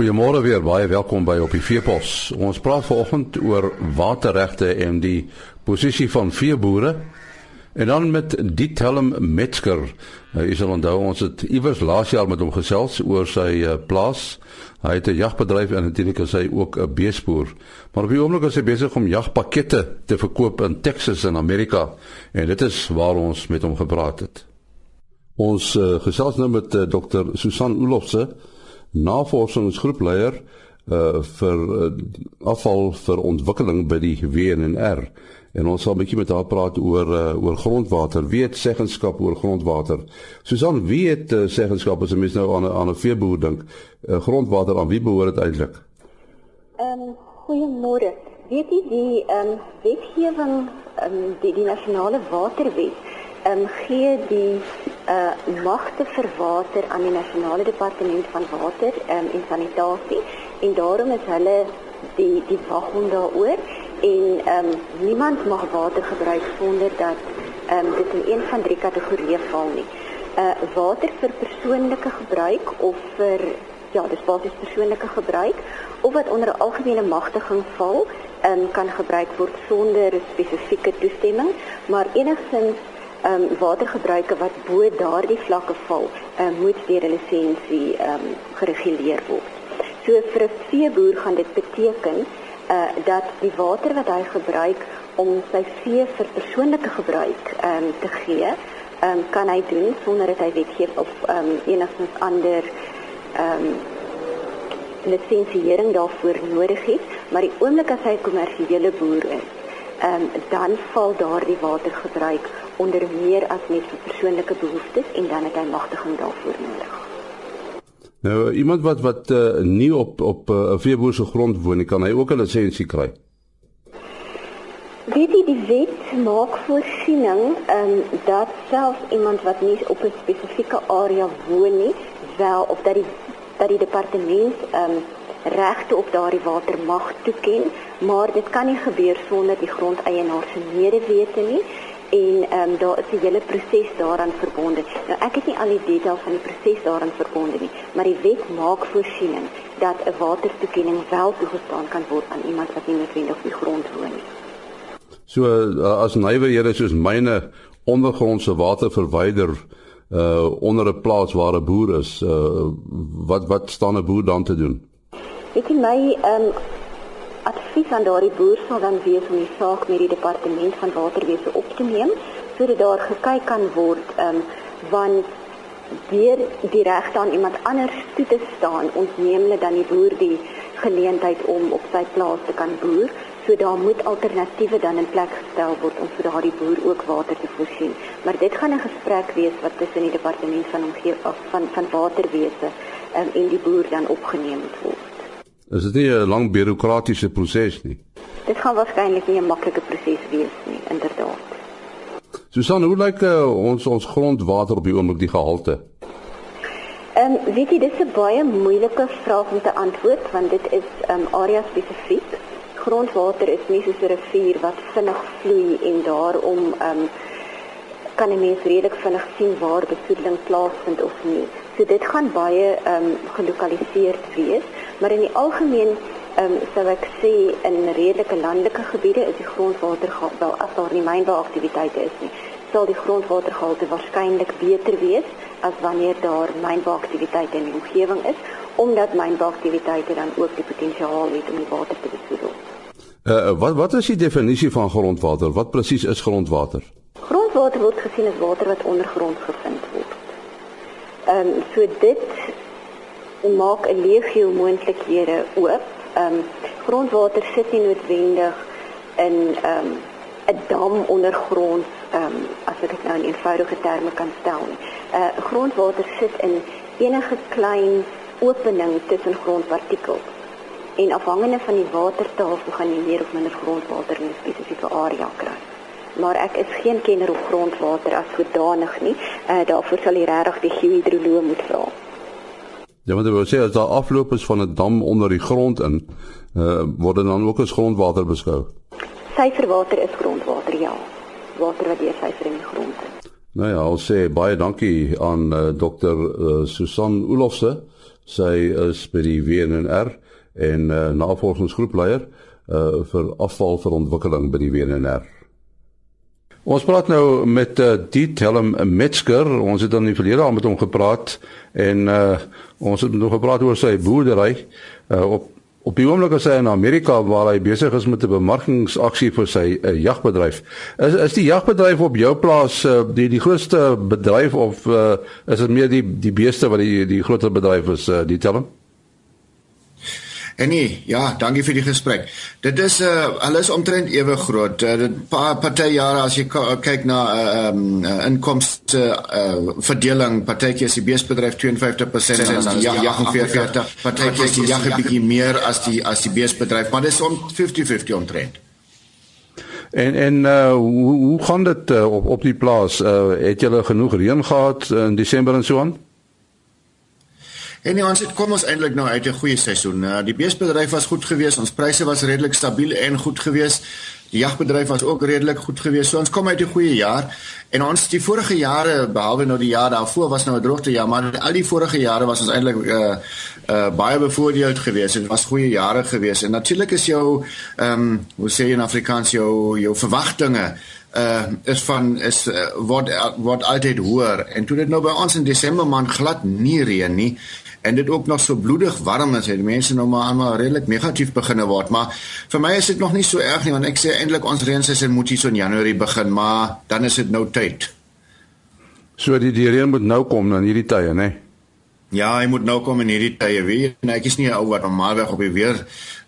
Goeiemôre weer, baie welkom by op die Veepos. Ons praat vanoggend oor waterregte en die posisie van veeboere. En dan met Dietelm Metzger. Hy is al onthou ons het iewers laas jaar met hom gesels oor sy uh, plaas. Hy het 'n jagbedryf en natuurlik is hy ook 'n beesboer. Maar op die oomblik is hy besig om jagpakkette te verkoop in Texas in Amerika en dit is waar ons met hom gepraat het. Ons uh, gesels nou met uh, Dr. Susan Olofse navorsingsgroepleier uh vir uh, afval vir ontwikkeling by die WNR en ons sal 'n bietjie met haar praat oor uh, oor grondwater. Wie het seggenskap oor grondwater? Susan, wie het uh, seggenskap as 'n mens nou aan 'n aan 'n veeboer dink? Uh, grondwater aan wie behoort dit eintlik? Ehm um, goeiemôre. Weet jy die ehm um, wetgewing ehm um, die die nasionale waterwet um, gee die uh magte vir water aan die nasionale departement van water um, en sanitasie en daarom is hulle die die waghond daaroor en um, niemand mag water gebruik sonder dat um, dit in een van drie kategorieë val nie. Uh water vir persoonlike gebruik of vir ja, dis basies persoonlike gebruik of wat onder 'n algemene magtiging val, um, kan gebruik word sonder spesifieke toestemming, maar enigstens ehm um, watergebruike wat bo daardie vlakke val, ehm um, moet deur 'n lisensie ehm um, gereguleer word. So vir 'n veeboer gaan dit beteken uh dat die water wat hy gebruik om sy vee vir persoonlike gebruik ehm um, te gee, ehm um, kan hy doen sonder dat hy wetgewing of ehm um, enigstens ander ehm um, lisensiering daarvoor nodig het, maar die oomblik as hy 'n kommersiële boer is, ehm um, dan val daardie watergebruik onder meer as net vir persoonlike behoeftes en dan het hy magtiging daarvoor nodig. Nou iemand wat wat uh, nie op op eh, 'n uh, veeboer se grond woon kan hy ook 'n lisensie kry. Weet jy die wet maak voorsiening ehm um, dat selfs iemand wat nie op 'n spesifieke area woon nie, wel of dat die dat die departement ehm um, regte op daardie water mag toeken, maar dit kan nie gebeur sonder die grondeienaar se medewete nie en ehm um, daar is 'n hele proses daaraan verbonde. Nou ek het nie al die details van die proses daaraan verbonde nie, maar die wet maak voorsiening dat 'n watertoekenning wel toegestaan kan word aan iemand wat nie noodwendig op die grond woon nie. So uh, as nywerhede soos myne ondergrondse water verwyder uh onder 'n plaas waar 'n boer is, uh wat wat staan 'n boer dan te doen? Ek het my ehm um, advies aan daardie boer sal dan wees om die saak met die departement van waterwese op te neem sodat daar gekyk kan word ehm um, want deur die regte aan iemand anders toe te staan ontneem hulle dan die boer die geleentheid om op sy plaas te kan boer. So daar moet alternatiewe dan in plek gestel word om vir daardie boer ook water te voorsien. Maar dit gaan 'n gesprek wees wat tussen die departement van omgewing van van waterwese um, en die boer dan opgeneem word Is dit nie 'n lang bureaukratiese proses nie? Dit gaan waarskynlik nie 'n maklike proses wees nie, inderdaad. Susan, hoe lyk uh, ons ons grondwater op die oomblik die gehalte? Ehm um, weet jy dis 'n baie moeilike vraag om te antwoord want dit is ehm um, area spesifiek. Grondwater is nie soos 'n rivier wat vinnig vloei en daarom ehm um, kan 'n mens redelik vinnig sien waar besoedeling plaasvind of nie. So dit gaan baie ehm um, gelokaliseer wees maar in die algemeen ehm um, sou ek sê in redelike landelike gebiede is die grondwater wel as daar nie mynbouaktiwiteite is nie sal die grondwatergehalte waarskynlik beter wees as wanneer daar mynbouaktiwiteite in die omgewing is omdat mynbouaktiwiteite dan ook die potensiaal het om die water te besoedel. Uh, wat wat is die definisie van grondwater? Wat presies is grondwater? Grondwater word gesien as water wat ondergrond gevind word. Ehm um, so dit maak 'n legio moontlikhede oop. Ehm um, grondwater sit nie noodwendig in ehm um, 'n dam ondergrond ehm um, as ek dit nou in eenvoudige terme kan stel nie. Uh grondwater sit in enige klein opening tussen grondpartikels. En afhangende van die watertafel gaan jy meer of minder grondwater in 'n spesifieke area kry. Maar ek is geen kenner op grondwater as sodanig nie. Uh daarvoor sal jy regtig die geohidroloog moet vra. Ja, want jy wou sê as daar afloop is van 'n dam onder die grond in, uh, word dit dan ook as grondwater beskou. Syferwater is grondwater, ja. Water wat deur syfer in die grond is. Nou ja, ons sê baie dankie aan uh, Dr. Uh, Susan Olofse. Sy is by die WNR en uh, navorsingsgroepleier uh, vir afval vir ontwikkeling by die WNR. Ons praat nou met uh, Diet Helm Metzger. Ons het dan in die verlede al met hom gepraat en uh, ons het nog gepraat oor sy boerdery uh, op op die oomblik as hy in Amerika waar hy besig is met 'n bemarkingsaksie vir sy uh, jagbedryf. Is is die jagbedryf op jou plaas uh, die die grootste bedryf of uh, is dit meer die die beeste wat die die groter bedryf is uh, die Helm? Nee, ja, dankie vir die gesprek. Dit is uh hulle is omtrent ewe groot. Uh, dit paar party jare as jy kyk na 'n uh, um, uh, inkomste uh, verdeling, partytjie is die beesbedryf 52% en dan ja, ja 44. Partytjie is die jag 'n bietjie meer as die as die beesbedryf, maar dit is om 50-50 omtrent. En en uh hoe hoe gaan dit uh, op op die plaas? Uh het julle genoeg reën gehad in Desember en so aan? En nee, ons het kom ons eintlik nou uit 'n goeie seisoen. Uh, die beesbedryf was goed geweest, ons pryse was redelik stabiel en goed geweest. Die jagbedryf was ook redelik goed geweest. So ons kom uit 'n goeie jaar. En ons die vorige jare behalwe nou die jaar daarvoor was nou 'n droogte jaar, maar al die vorige jare was ons eintlik uh uh baie bevoordeel geweest. Dit was goeie jare geweest. En natuurlik is jou ehm um, hoe sê jy in Afrikaans jou jou verwagtinge uh is van is uh, word word altyd hoër en toe dit nou by ons in Desember maand glad nie reën nie en dit ook nog so bloedig warm is, het mense nou maar almal redelik negatief beginne word, maar vir my is dit nog nie so erg nie want ek sê eintlik ons reenseisoen moet hier so in Januarie begin, maar dan is dit nou tyd. So die die reën moet nou kom dan hierdie tye, né? Ja, hy moet nou kom in hierdie tye weer. Nee, ek is nie 'n ou wat normaalweg op die weer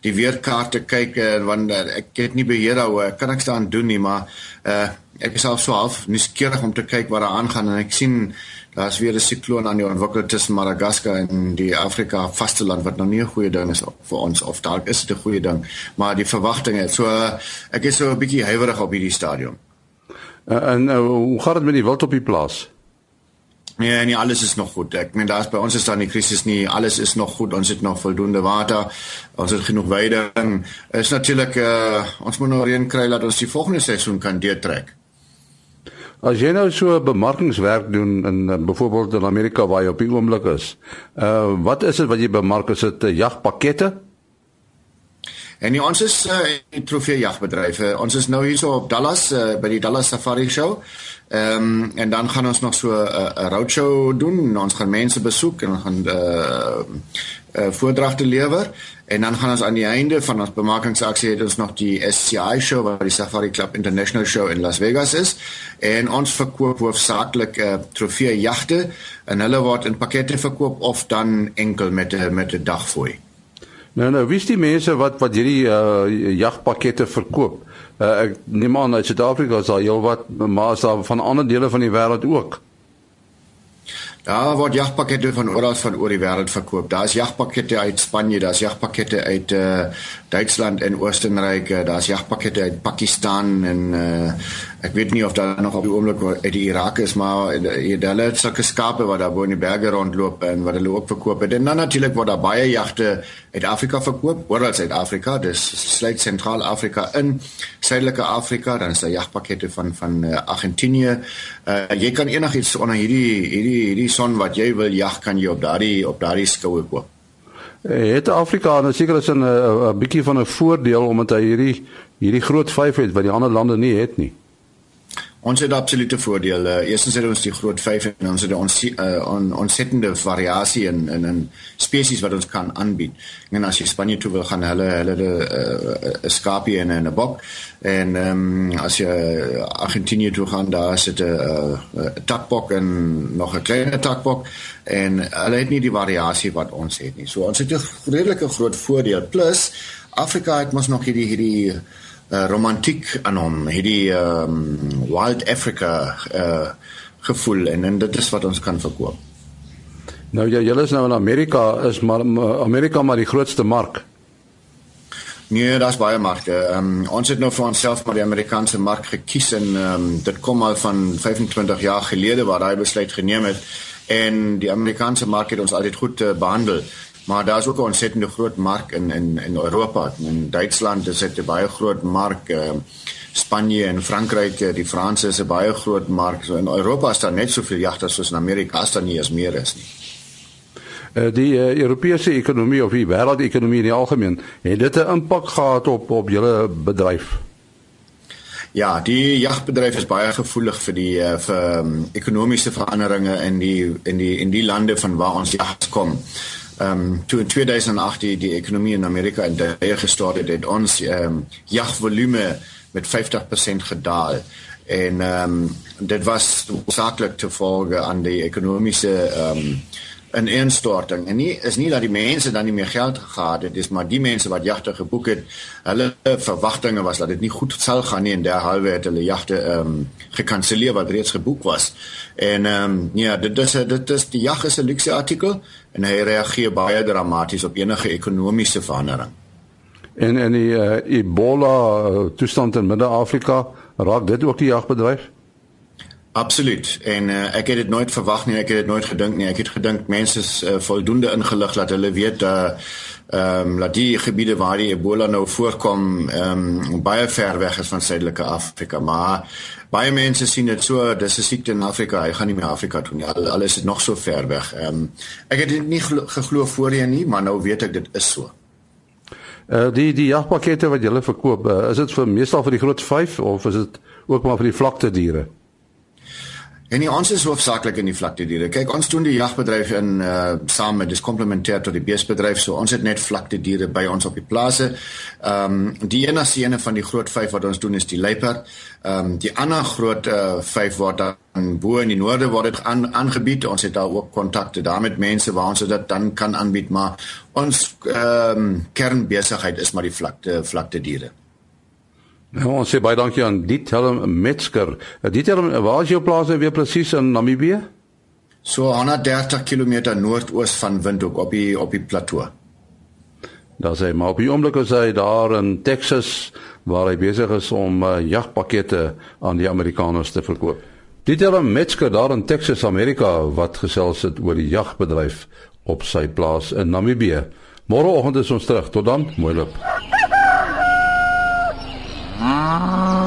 die weerkaarte kyk uh, want uh, ek het nie beheer daaroor. Kan ek staan doen nie, maar uh ek is al so half nuuskierig om te kyk wat daar aangaan en ek sien daar's weer 'n sikloon aan die ontwikkel tussen Madagaskar en die Afrika vasteland wat nog nie 'n goeie ding is vir ons of dalk is dit 'n goeie ding, maar die verwagtinge, so ek is so 'n bietjie huiwerig op hierdie stadium. Uh, en uh, hoe gaan dit met die wild op die plaas? Nee, nee, alles is nog goed. Ek meen daar's by ons is daar nie krisis nie. Alles is nog goed. Ons het nog voldoende water. Ons het genoeg weiding. Is natuurlik uh ons moet nou reën kry dat ons die volgende seisoen kan deurtrek. As jy nou so bemarkingswerk doen in, in byvoorbeeld in Amerika waar jy op die oomblik is. Uh wat is dit wat jy bemark? Is dit uh, jagpakkette? En ons is uh, trofee jagbedryf. Ons is nou hier so op Dallas uh, by die Dallas Safari Show. Ehm um, en dan gaan ons nog so 'n uh, roadshow doen. Ons gaan mense besoek en ons gaan uh, uh voordragte lewer en dan gaan ons aan die einde van ons bemarkingsaksie het ons nog die SCI show wat die Safari Club International Show in Las Vegas is en ons verkoop hoofsaaklik uh, trofee jagte en hulle word in pakkette verkoop of dan enkel met 'n met 'n dagfooi. Nou nou, wie is die mense wat wat hierdie uh jagpakkette verkoop? Uh, ek neem aan uit Suid-Afrika is daar heelwat maar is daar van ander dele van die wêreld ook. Daar word jagpakkette van oral van oor die wêreld verkoop. Daar's jagpakkette uit Spanje, daar's jagpakkette uit uh Duitsland en Oostenryk, uh, daar's jagpakkette uit Pakistan en uh ek weet nie of daar nog op die oomblik uit die Irak is, maar uh, hulle het sulke skape wat daar bo in die berge rondloop en wat hulle ook verkoop. En dan natuurlik word daar baie jagte uit Afrika verkoop, oral uit Afrika, dis sluit Sentraal-Afrika in, Suidelike Afrika, dan is daar jagpakkette van van uh, Argentinië. Uh jy kan enigiets onder hierdie hierdie hierdie son wat jy wil jag kan jy op daardie op daardie skoue koop. Eh, het Afrika nou seker is 'n 'n bietjie van 'n voordeel omdat hy hierdie hierdie groot vyf het wat die ander lande nie het nie. Ons het absolute voordele. Uh, eerstens het ons die groot 5 en ons het ons uh, on, ontsettende variasie in in in spesies wat ons kan aanbied. En as jy Spanje toe wil gaan, hulle hulle 'n uh, skapie en 'n bok en ehm um, as jy Argentinië toe gaan, daar is dit 'n uh, takbok en nog 'n kleiner takbok en hulle het nie die variasie wat ons het nie. So ons het 'n redelike groot voordeel plus Afrika het mos nog hierdie hierdie uh, romantiek aan hom, hierdie um, Wild Africa uh, gevoel en, en dit is wat ons kan verkoop. Nou ja, julle is nou in Amerika, is maar Amerika maar die grootste mark. Nee, daar's baie markte. Um, ons het nou vir onsself maar die Amerikaanse mark gekies en um, dit kom al van 25 jaar gelede waar daai besluit geneem het en die Amerikaanse mark het ons altyd goed uh, behandel. Maar daar's ook 'n ontsettende groot mark in in in Europa. In Duitsland is dit 'n baie groot mark. Uh, Spanje en Frankryk, eh, die Franse is 'n baie groot mark. So in Europa is daar net soveel jagters soos in Amerika, as daar nie eens meer is nie. Uh, die uh, Europese ekonomie of die wêreldekonomie in die algemeen, het dit 'n impak gehad op op julle bedryf? Ja, die jagbedryf is baie gevoelig vir die vir um, ekonomiese veranderinge in die in die in die lande van waar ons jag kom. Ehm um, toe in 2008 die, die ekonomie in Amerika in daai gestart het, het ons ehm um, jagvolume met 50% gedaal. En ehm um, dit was saaklik te volge aan die ekonomiese ehm um, 'n instorting. En nie is nie dat die mense dan nie meer geld gehad het dis maar die mense wat jagte geboek het. Hulle verwagtinge was dat dit nie goed sal gaan nie en derhalwe het hulle jagte ehm um, gekanselleer wat reeds geboek was. En ehm um, ja dit is dit is die jag is 'n luxe artikel en hy reageer baie dramaties op enige ekonomiese verandering. En en die uh, Ebola uh, toestand in Midde-Afrika raak dit ook die jagbedryf Absoluut. En uh, ek het dit nooit verwag nie, ek het dit nooit gedink nie. Ek het gedink mense is uh, voldoende ingelig dat hulle weet dat uh, ehm um, dat die gebiede waar die Ebola nou voorkom, ehm um, baie ver weg is van Suidelike Afrika, maar baie mense sien dit so, dis 'n siekte in Afrika, hy gaan nie meer Afrika toe nie. Al, al is nog so ver weg. Ehm um, ek het dit nie geglo voorheen nie, maar nou weet ek dit is so. Uh die die jagpakkette wat julle verkoop, uh, is dit vir meestal vir die groot 5 of is dit ook maar vir die vlakte diere? En die ons is hoofsaaklik in die vlakte diere. Kyk, ons doen die jagbedryf in uh saam met dis komplementêr tot die beesbedryf. So ons het net vlakte diere by ons op die plase. Ehm um, die enigste ene van die groot 5 wat ons doen is die luiperd. Ehm um, die ander groot uh 5 word dan bo in die noorde word dit aan, aangebied. Ons het daar ook kontakte daar met mense waar ons dit dan kan aanbied, maar ons ehm um, kernbesigheid is maar die vlakte vlakte diere. Nou, ons sê baie dankie aan Dietelm Metzger. Eh, Dietelm, waar is jou plaas nou weer presies in Namibië? So 130 km noordoos van Windhoek op die op die plateau. Daar sê maar op die oomblik is hy daar in Texas waar hy besig is om uh, jagpakkette aan die Amerikaners te verkoop. Dietelm Metzger daar in Texas, Amerika wat gesels het oor die jagbedryf op sy plaas in Namibië. Môreoggend is ons terug. Tot dan, mooi loop. Ah.